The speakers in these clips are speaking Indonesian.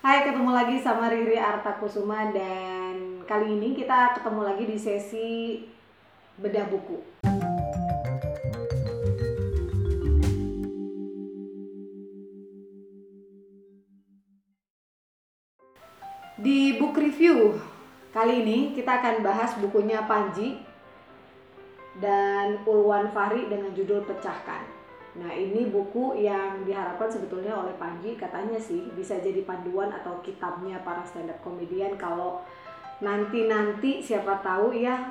Hai, ketemu lagi sama Riri Arta Kusuma dan kali ini kita ketemu lagi di sesi bedah buku. Di book review kali ini kita akan bahas bukunya Panji dan Ulwan Fahri dengan judul Pecahkan. Nah ini buku yang diharapkan sebetulnya oleh Panji katanya sih bisa jadi panduan atau kitabnya para stand up comedian kalau nanti-nanti siapa tahu ya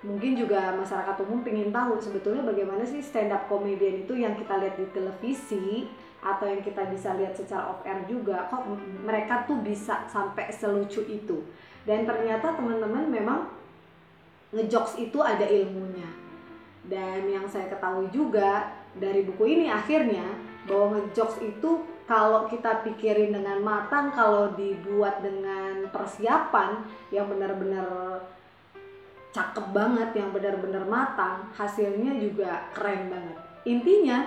mungkin juga masyarakat umum pengen tahu sebetulnya bagaimana sih stand up comedian itu yang kita lihat di televisi atau yang kita bisa lihat secara off air juga kok mereka tuh bisa sampai selucu itu. Dan ternyata teman-teman memang ngejokes itu ada ilmunya. Dan yang saya ketahui juga dari buku ini akhirnya bahwa ngejokes itu kalau kita pikirin dengan matang kalau dibuat dengan persiapan yang benar-benar cakep banget yang benar-benar matang hasilnya juga keren banget. Intinya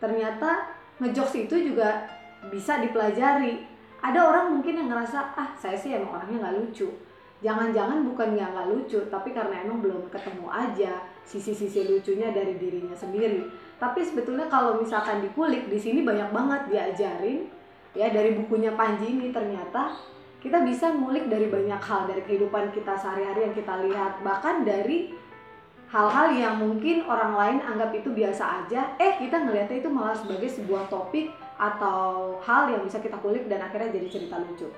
ternyata ngejokes itu juga bisa dipelajari. Ada orang mungkin yang ngerasa ah saya sih emang orangnya nggak lucu. Jangan-jangan bukan nggak lucu tapi karena emang belum ketemu aja sisi-sisi lucunya dari dirinya sendiri. Tapi sebetulnya kalau misalkan dikulik di sini banyak banget diajarin ya dari bukunya Panji ini ternyata kita bisa ngulik dari banyak hal dari kehidupan kita sehari-hari yang kita lihat bahkan dari hal-hal yang mungkin orang lain anggap itu biasa aja eh kita ngelihatnya itu malah sebagai sebuah topik atau hal yang bisa kita kulik dan akhirnya jadi cerita lucu.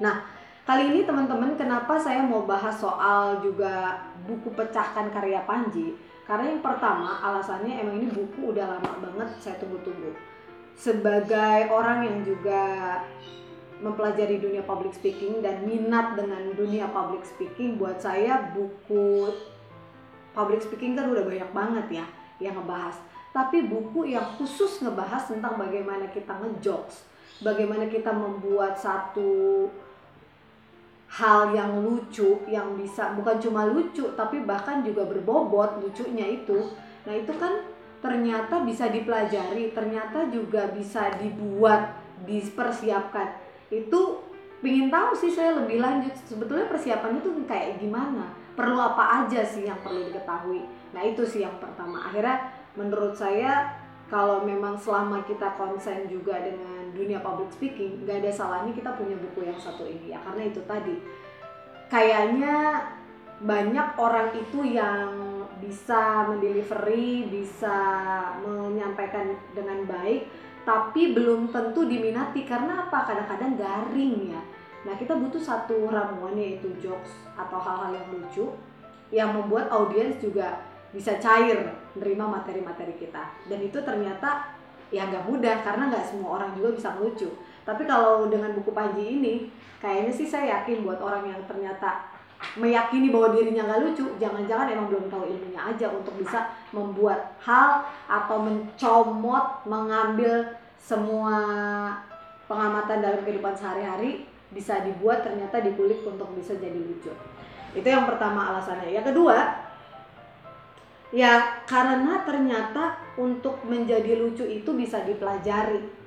Nah kali ini teman-teman kenapa saya mau bahas soal juga buku pecahkan karya Panji karena yang pertama alasannya emang ini buku udah lama banget saya tunggu-tunggu. Sebagai orang yang juga mempelajari dunia public speaking dan minat dengan dunia public speaking buat saya buku public speaking kan udah banyak banget ya yang ngebahas. Tapi buku yang khusus ngebahas tentang bagaimana kita ngejokes, bagaimana kita membuat satu hal yang lucu yang bisa bukan cuma lucu tapi bahkan juga berbobot lucunya itu. Nah itu kan ternyata bisa dipelajari ternyata juga bisa dibuat dipersiapkan. Itu pingin tahu sih saya lebih lanjut sebetulnya persiapannya tuh kayak gimana? Perlu apa aja sih yang perlu diketahui? Nah itu sih yang pertama. Akhirnya menurut saya kalau memang selama kita konsen juga dengan dunia public speaking gak ada salahnya kita punya buku yang satu ini. Ya karena itu tadi. Kayaknya banyak orang itu yang bisa mendelivery bisa menyampaikan dengan baik tapi belum tentu diminati. Karena apa? Kadang-kadang garing ya. Nah kita butuh satu ramuan yaitu jokes atau hal-hal yang lucu yang membuat audiens juga bisa cair menerima materi-materi kita. Dan itu ternyata ya nggak mudah karena nggak semua orang juga bisa ngelucu tapi kalau dengan buku Panji ini kayaknya sih saya yakin buat orang yang ternyata meyakini bahwa dirinya nggak lucu jangan-jangan emang belum tahu ilmunya aja untuk bisa membuat hal atau mencomot mengambil semua pengamatan dalam kehidupan sehari-hari bisa dibuat ternyata dikulik untuk bisa jadi lucu. Itu yang pertama alasannya. Yang kedua ya karena ternyata untuk menjadi lucu itu bisa dipelajari.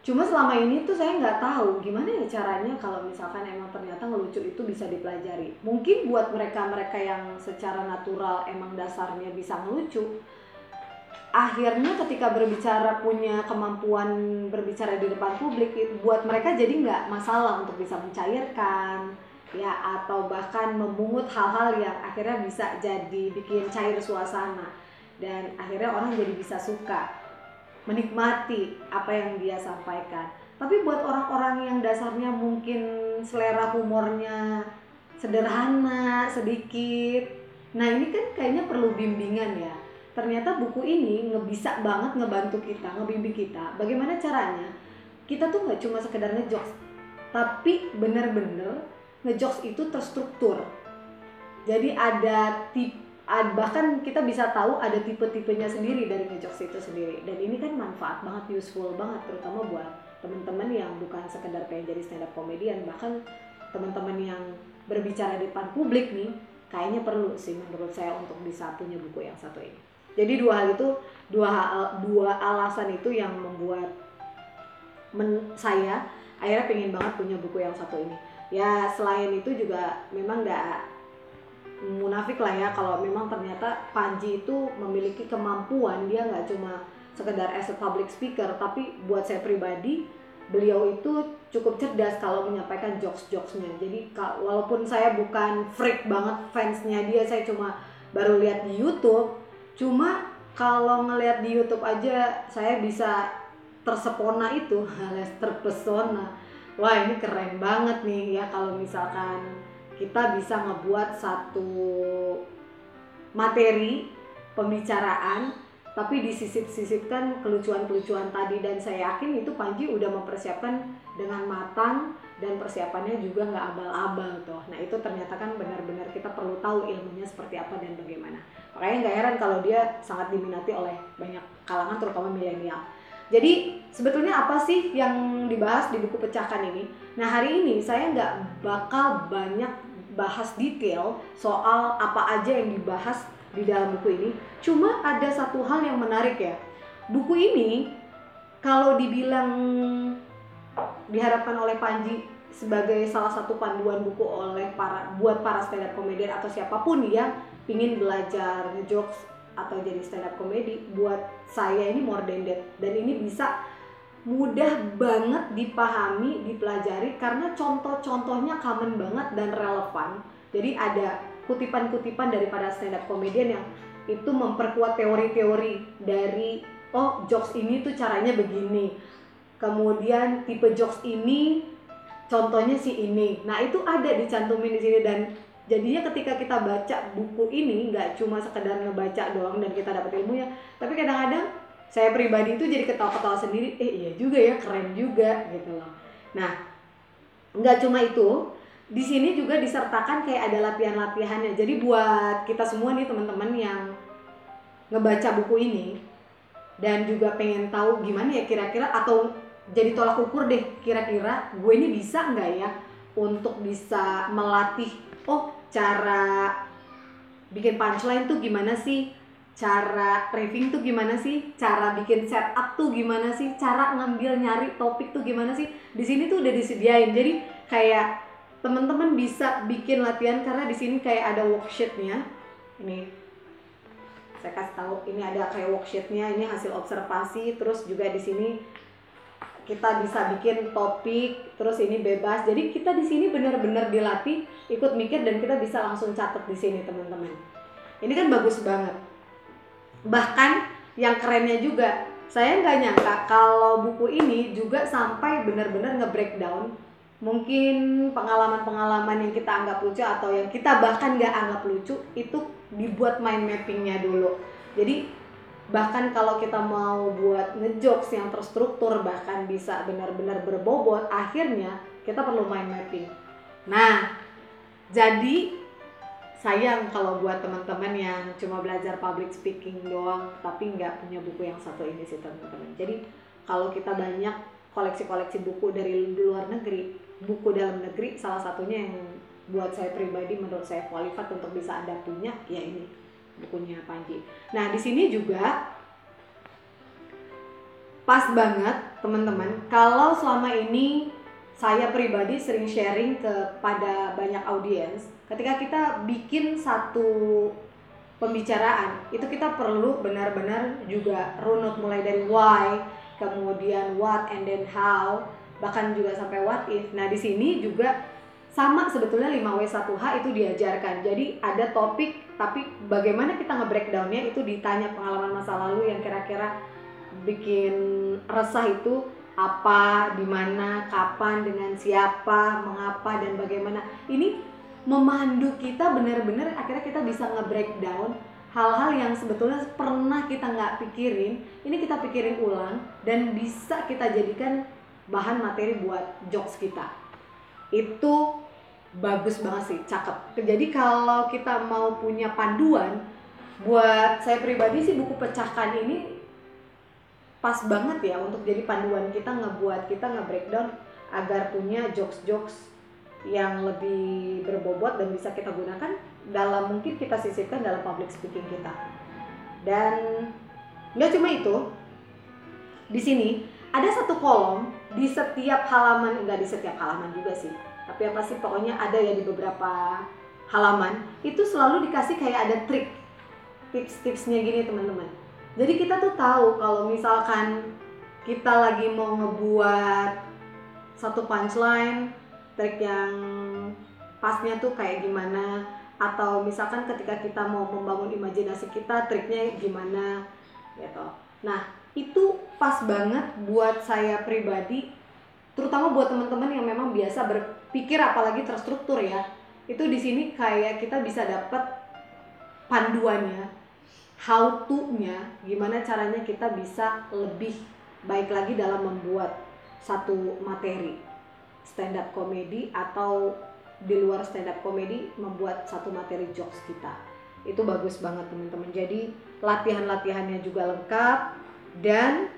Cuma selama ini tuh saya nggak tahu gimana ya caranya kalau misalkan emang ternyata ngelucu itu bisa dipelajari. Mungkin buat mereka-mereka yang secara natural emang dasarnya bisa ngelucu akhirnya ketika berbicara punya kemampuan berbicara di depan publik buat mereka jadi nggak masalah untuk bisa mencairkan ya atau bahkan memungut hal-hal yang akhirnya bisa jadi bikin cair suasana. Dan akhirnya orang jadi bisa suka menikmati apa yang dia sampaikan. Tapi buat orang-orang yang dasarnya mungkin selera humornya sederhana sedikit. Nah ini kan kayaknya perlu bimbingan ya. Ternyata buku ini ngebisa banget ngebantu kita ngebimbing kita. Bagaimana caranya? Kita tuh nggak cuma sekedar ngejokes tapi bener-bener ngejokes itu terstruktur. Jadi ada tip bahkan kita bisa tahu ada tipe-tipenya sendiri dari ngejokes itu sendiri. Dan ini kan manfaat banget useful banget terutama buat teman-teman yang bukan sekedar pengen jadi stand up comedian. Bahkan teman-teman yang berbicara di depan publik nih kayaknya perlu sih menurut saya untuk bisa punya buku yang satu ini. Jadi dua hal itu dua dua alasan itu yang membuat men, saya akhirnya pengen banget punya buku yang satu ini ya selain itu juga memang nggak munafik lah ya kalau memang ternyata Panji itu memiliki kemampuan dia nggak cuma sekedar as a public speaker tapi buat saya pribadi beliau itu cukup cerdas kalau menyampaikan jokes-jokesnya. Jadi walaupun saya bukan freak banget fansnya dia saya cuma baru lihat di YouTube cuma kalau ngelihat di YouTube aja saya bisa tersepona itu alias terpesona wah ini keren banget nih ya kalau misalkan kita bisa ngebuat satu materi pembicaraan tapi disisip-sisipkan kelucuan-kelucuan tadi dan saya yakin itu Panji udah mempersiapkan dengan matang dan persiapannya juga nggak abal-abal tuh. Nah itu ternyata kan benar-benar kita perlu tahu ilmunya seperti apa dan bagaimana. Makanya nggak heran kalau dia sangat diminati oleh banyak kalangan terutama milenial. Jadi sebetulnya apa sih yang dibahas di buku pecahkan ini? Nah hari ini saya nggak bakal banyak bahas detail soal apa aja yang dibahas di dalam buku ini. Cuma ada satu hal yang menarik ya. Buku ini kalau dibilang diharapkan oleh Panji sebagai salah satu panduan buku oleh para buat para stand up komedian atau siapa pun yang ingin belajar jokes atau jadi stand up komedi buat saya ini more than that dan ini bisa mudah banget dipahami, dipelajari karena contoh-contohnya common banget dan relevan. Jadi ada kutipan-kutipan daripada stand up comedian yang itu memperkuat teori-teori dari oh jokes ini tuh caranya begini. Kemudian tipe jokes ini contohnya si ini. Nah, itu ada dicantumin di sini dan jadinya ketika kita baca buku ini nggak cuma sekedar ngebaca doang dan kita dapat ilmunya, tapi kadang-kadang saya pribadi itu jadi ketawa-ketawa sendiri eh iya juga ya keren juga gitu loh. Nah nggak cuma itu di sini juga disertakan kayak ada latihan-latihannya. Jadi buat kita semua nih teman-teman yang ngebaca buku ini dan juga pengen tahu gimana ya kira-kira atau jadi tolak ukur deh kira-kira gue ini bisa nggak ya untuk bisa melatih oh cara bikin punchline tuh gimana sih? Cara raving tuh gimana sih? Cara bikin setup tuh gimana sih? Cara ngambil nyari topik tuh gimana sih? Di sini tuh udah disediain. Jadi kayak teman-teman bisa bikin latihan karena di sini kayak ada worksheetnya ini saya kasih tahu ini ada kayak worksheetnya ini hasil observasi terus juga di sini kita bisa bikin topik terus ini bebas. Jadi kita di sini benar-benar dilatih ikut mikir dan kita bisa langsung catat di sini teman-teman. Ini kan bagus banget. Bahkan yang kerennya juga saya nggak nyangka kalau buku ini juga sampai benar-benar nge-breakdown. Mungkin pengalaman-pengalaman yang kita anggap lucu atau yang kita bahkan nggak anggap lucu itu dibuat mind mappingnya dulu. Jadi bahkan kalau kita mau buat ngejokes yang terstruktur bahkan bisa benar-benar berbobot akhirnya kita perlu mind mapping. Nah jadi sayang kalau buat teman-teman yang cuma belajar public speaking doang tapi nggak punya buku yang satu ini sih teman-teman. Jadi kalau kita banyak koleksi-koleksi buku dari luar negeri buku dalam negeri salah satunya yang buat saya pribadi menurut saya kualifikat untuk bisa anda punya ya ini bukunya Panji. Nah di sini juga pas banget teman-teman. Kalau selama ini saya pribadi sering sharing kepada banyak audiens ketika kita bikin satu pembicaraan itu kita perlu benar-benar juga runut mulai dari why kemudian what and then how bahkan juga sampai what if. Nah di sini juga sama sebetulnya 5W1H itu diajarkan jadi ada topik tapi bagaimana kita nge-breakdownnya itu ditanya pengalaman masa lalu yang kira-kira bikin resah itu apa, di mana, kapan, dengan siapa, mengapa dan bagaimana. Ini memandu kita benar-benar akhirnya kita bisa nge-breakdown hal-hal yang sebetulnya pernah kita nggak pikirin, ini kita pikirin ulang dan bisa kita jadikan bahan materi buat jokes kita. Itu bagus banget sih, cakep. Jadi kalau kita mau punya panduan, buat saya pribadi sih buku pecahkan ini pas banget ya untuk jadi panduan kita ngebuat kita nge-breakdown agar punya jokes-jokes yang lebih berbobot dan bisa kita gunakan dalam mungkin kita sisipkan dalam public speaking kita. Dan nggak cuma itu, di sini ada satu kolom di setiap halaman enggak di setiap halaman juga sih tapi apa sih pokoknya ada ya di beberapa halaman itu selalu dikasih kayak ada trik tips-tipsnya gini teman-teman. Jadi kita tuh tahu kalau misalkan kita lagi mau ngebuat satu punchline trik yang pasnya tuh kayak gimana atau misalkan ketika kita mau membangun imajinasi kita triknya gimana gitu. Nah itu pas banget buat saya pribadi terutama buat teman-teman yang memang biasa berpikir apalagi terstruktur ya itu di sini kayak kita bisa dapat panduannya how to-nya gimana caranya kita bisa lebih baik lagi dalam membuat satu materi. Stand up comedy atau di luar stand up comedy membuat satu materi jokes kita. Itu bagus banget teman-teman. Jadi latihan-latihannya juga lengkap dan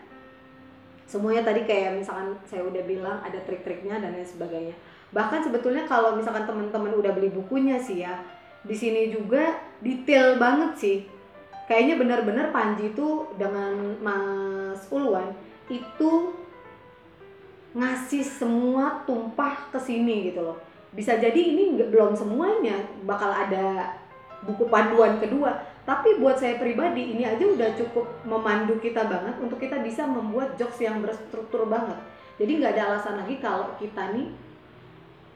semuanya tadi kayak misalkan saya udah bilang ada trik-triknya dan lain sebagainya. Bahkan sebetulnya kalau misalkan teman-teman udah beli bukunya sih ya di sini juga detail banget sih. Kayaknya benar-benar Panji itu dengan Mas Ulwan itu ngasih semua tumpah ke sini gitu loh. Bisa jadi ini belum semuanya bakal ada buku panduan kedua tapi buat saya pribadi ini aja udah cukup memandu kita banget untuk kita bisa membuat jokes yang berstruktur banget. Jadi nggak ada alasan lagi kalau kita nih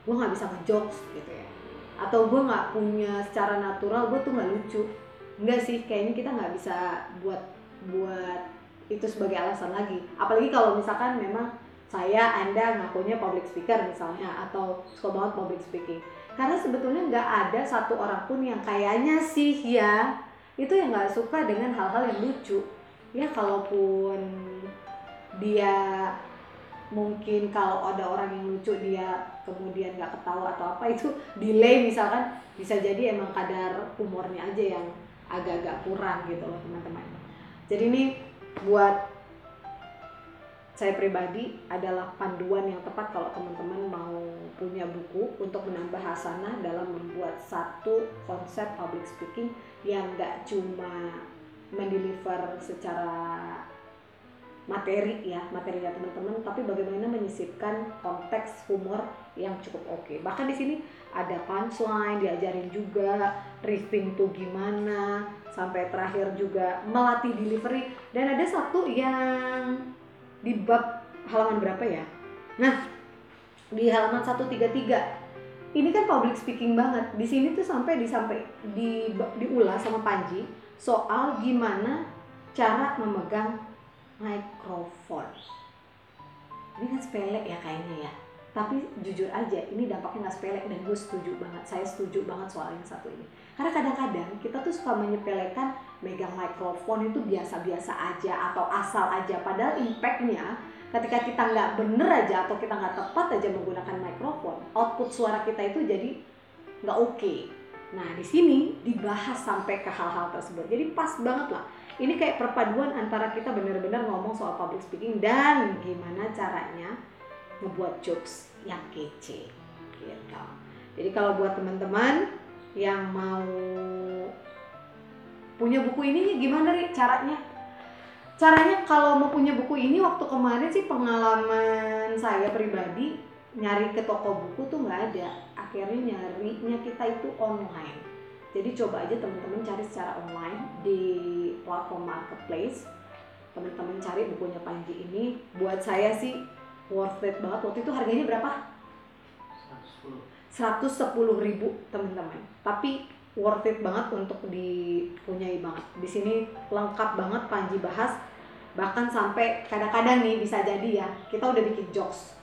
gue nggak bisa ngejokes gitu ya. Atau gue nggak punya secara natural gue tuh nggak lucu. Nggak sih kayaknya kita nggak bisa buat buat itu sebagai alasan lagi. Apalagi kalau misalkan memang saya anda ngakunya public speaker misalnya atau suka banget public speaking. Karena sebetulnya nggak ada satu orang pun yang kayaknya sih ya itu yang nggak suka dengan hal-hal yang lucu. Ya kalaupun dia mungkin kalau ada orang yang lucu dia kemudian nggak ketawa atau apa itu delay misalkan bisa jadi emang kadar humornya aja yang agak-agak kurang gitu loh teman-teman. Jadi ini buat saya pribadi adalah panduan yang tepat kalau teman-teman mau punya buku untuk menambah hasanah dalam membuat satu konsep public speaking yang nggak cuma mendeliver secara materi ya materinya teman-teman tapi bagaimana menyisipkan konteks humor yang cukup oke okay. bahkan di sini ada punchline diajarin juga riffing tuh gimana sampai terakhir juga melatih delivery dan ada satu yang di bab halaman berapa ya nah di halaman 133 ini kan public speaking banget. Di sini tuh sampai disampai di diulas sama Panji soal gimana cara memegang mikrofon. Ini kan sepele ya kayaknya ya. Tapi jujur aja, ini dampaknya nggak sepele dan gue setuju banget. Saya setuju banget soal yang satu ini. Karena kadang-kadang kita tuh suka menyepelekan megang mikrofon itu biasa-biasa aja atau asal aja. Padahal impactnya ketika kita nggak bener aja atau kita nggak tepat aja menggunakan mikrofon output suara kita itu jadi nggak oke okay. nah di sini dibahas sampai ke hal-hal tersebut jadi pas banget lah ini kayak perpaduan antara kita benar-benar ngomong soal public speaking dan gimana caranya ngebuat jokes yang kece gitu jadi kalau buat teman-teman yang mau punya buku ini gimana nih caranya? Caranya kalau mau punya buku ini waktu kemarin sih pengalaman saya pribadi nyari ke toko buku tuh nggak ada. Akhirnya nyarinya kita itu online. Jadi coba aja teman-teman cari secara online di platform marketplace. Teman-teman cari bukunya Panji ini. Buat saya sih worth it banget. Waktu itu harganya berapa? 110 ribu teman-teman. Tapi worth it banget untuk dipunyai banget. Di sini lengkap banget Panji bahas. Bahkan sampai kadang-kadang nih bisa jadi ya kita udah bikin jokes.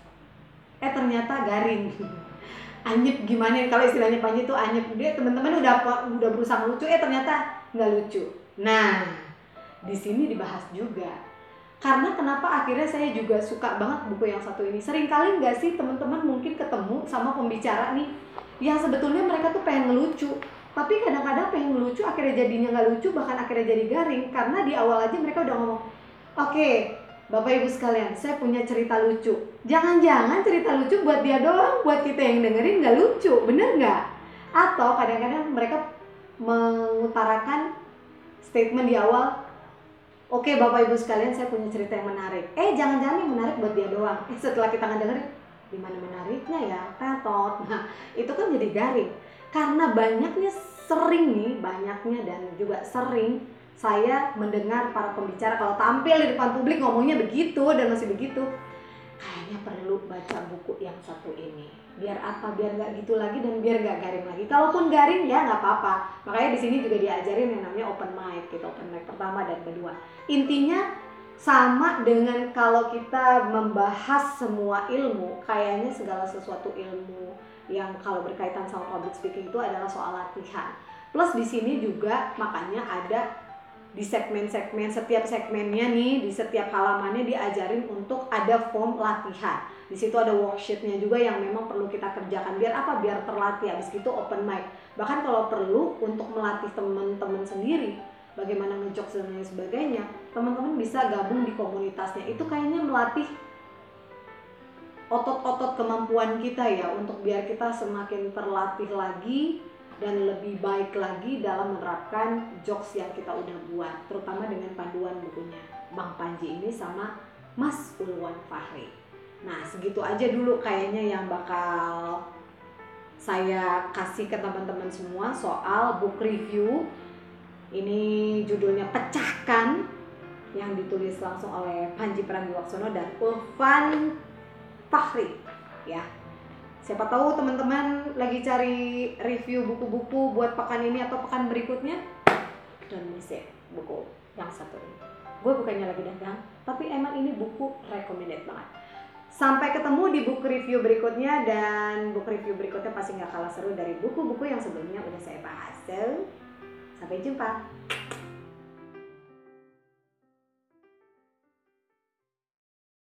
Eh ternyata garing. Anyep gimana kalau istilahnya Panji itu anyep. Dia teman-teman udah udah berusaha lucu eh ternyata nggak lucu. Nah di sini dibahas juga. Karena kenapa akhirnya saya juga suka banget buku yang satu ini? Sering kali nggak sih teman-teman mungkin ketemu sama pembicara nih yang sebetulnya mereka tuh pengen ngelucu tapi kadang-kadang pengen ngelucu akhirnya jadinya nggak lucu bahkan akhirnya jadi garing karena di awal aja mereka udah ngomong Oke, Bapak Ibu sekalian, saya punya cerita lucu. Jangan-jangan cerita lucu buat dia doang, buat kita yang dengerin nggak lucu, bener nggak? Atau kadang-kadang mereka mengutarakan statement di awal, Oke Bapak Ibu sekalian saya punya cerita yang menarik. Eh jangan-jangan yang menarik buat dia doang. Eh, setelah kita ngedengerin, di mana menariknya ya? Tetot. Nah itu kan jadi garing. Karena banyaknya sering nih, banyaknya dan juga sering saya mendengar para pembicara kalau tampil di depan publik ngomongnya begitu dan masih begitu kayaknya perlu baca buku yang satu ini. Biar apa? Biar nggak gitu lagi dan biar nggak garing lagi. Kalaupun garing ya nggak apa-apa. Makanya di sini juga diajarin yang namanya open mic gitu open mic pertama dan kedua. Intinya sama dengan kalau kita membahas semua ilmu kayaknya segala sesuatu ilmu yang kalau berkaitan sama public speaking itu adalah soal latihan. Plus di sini juga makanya ada di segmen-segmen setiap segmennya nih di setiap halamannya diajarin untuk ada form latihan. Di situ ada worksheetnya juga yang memang perlu kita kerjakan biar apa? Biar terlatih habis itu open mic. Bahkan kalau perlu untuk melatih teman-teman sendiri bagaimana ngejok dan lain sebagainya teman-teman bisa gabung di komunitasnya. Itu kayaknya melatih otot-otot kemampuan kita ya untuk biar kita semakin terlatih lagi dan lebih baik lagi dalam menerapkan jokes yang kita udah buat terutama dengan panduan bukunya. Bang Panji ini sama Mas Ulwan Fahri. Nah segitu aja dulu kayaknya yang bakal saya kasih ke teman-teman semua soal book review. Ini judulnya Pecahkan yang ditulis langsung oleh Panji Pragiwaksono dan Ulvan Fahri ya Siapa tahu teman-teman lagi cari review buku-buku buat pekan ini atau pekan berikutnya. Don't miss it, buku yang satu ini. Gue bukannya lagi dagang, tapi emang ini buku recommended banget. Sampai ketemu di buku review berikutnya dan buku review berikutnya pasti nggak kalah seru dari buku-buku yang sebelumnya udah saya bahas. So, sampai jumpa.